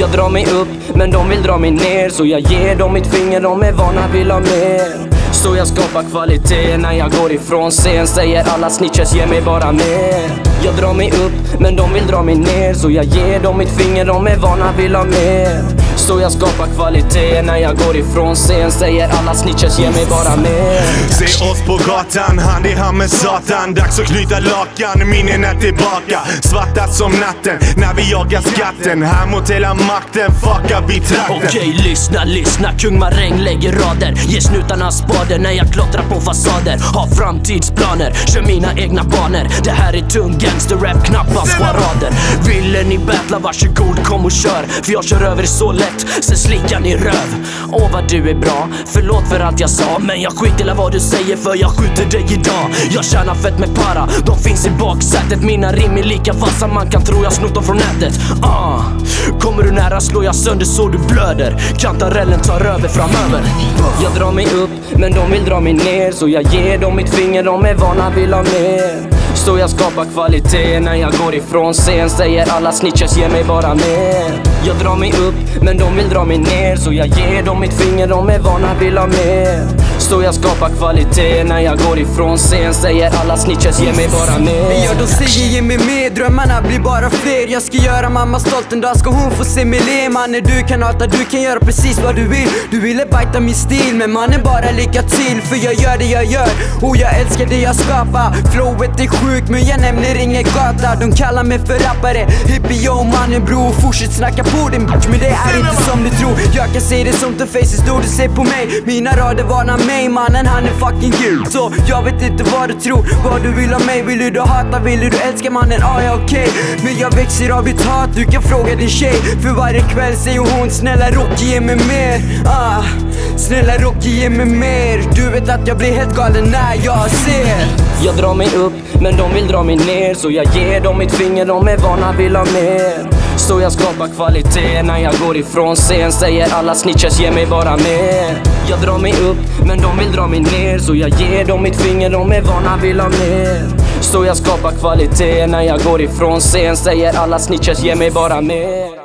Jag drar mig upp, men de vill dra mig ner. Så jag ger dem mitt finger, de är vana, vill ha mer. Så jag skapar kvalitet när jag går ifrån scen. Säger alla snitches, ge mig bara mer. Jag drar mig upp, men de vill dra mig ner. Så jag ger dem mitt finger, de är vana, vill ha mer. Så jag skapar kvalitet när jag går ifrån scen Säger alla snitches, ge mig bara mer Se oss på gatan, hand i hand med satan Dags att knyta lakan, minnen är tillbaka Svarta som natten, när vi jagar skatten Här mot hela makten, fuckar vi trakten Okej, lyssna, lyssna. Kung Maräng lägger rader. Ger snutarna spader när jag klottrar på fasader. Har framtidsplaner, kör mina egna banor. Det här är tung gangsterrap, knappast charader. Ni battla, varsågod kom och kör. För jag kör över så lätt, sen slickar ni röv. Åh vad du är bra, förlåt för allt jag sa. Men jag skiter i vad du säger för jag skjuter dig idag. Jag tjänar fett med para, de finns i baksätet. Mina rim är lika vassa, man kan tro jag snott dem från nätet. Ah. Kommer du nära slår jag sönder så du blöder. Kantarellen tar över framöver. Jag drar mig upp, men de vill dra mig ner. Så jag ger dem mitt finger, de är vana, vill ha mer. Så jag skapar kvalitet när jag går ifrån scen. Säger alla snitches, ge mig bara mer. Jag drar mig upp, men de vill dra mig ner. Så jag ger dem mitt finger, de är vana, vill ha mer. Så jag skapar kvalitet när jag går ifrån scen. Säger alla snitches, ge mig bara mer. Ja, de säger ge mig mer, drömmarna blir bara fler. Jag ska göra mamma stolt, en dag ska hon få se mig le Mannen du kan hata, du kan göra precis vad du vill. Du ville bajta min stil, men mannen bara lycka till. För jag gör det jag gör, och jag älskar det jag skapar. Flowet är sjukt, men jag nämner ingen gata. De kallar mig för rappare, hippie yo mannen bror Fortsätt snacka på din bitch, men det är inte som du tror. Jag kan se det som the faces då du ser på mig. Mina rader varnar mig, mannen han är fucking gul. Så jag vet inte vad du tror, vad du vill av mig. Vill du du hata, vill du du älska mannen, ah ja okej. Men jag växer av ditt hat, du kan fråga din tjej. För varje kväll säger hon snälla Rocky ge mig mer. Ah, Snälla Rocky ge mig mer. Du vet att jag blir helt galen när jag ser. Jag drar mig upp, men de vill dra mig ner. Så jag ger dem mitt finger, de är vana, vill ha mer. Så jag skapar kvalitet när jag går ifrån scen. Säger alla snitches, ge mig bara mer. Jag drar mig upp, men de vill dra mig ner. Så jag ger dem mitt finger, de är vana, vill ha mer. Så jag skapar kvalitet när jag går ifrån scen Säger alla snitches, ge mig bara mer.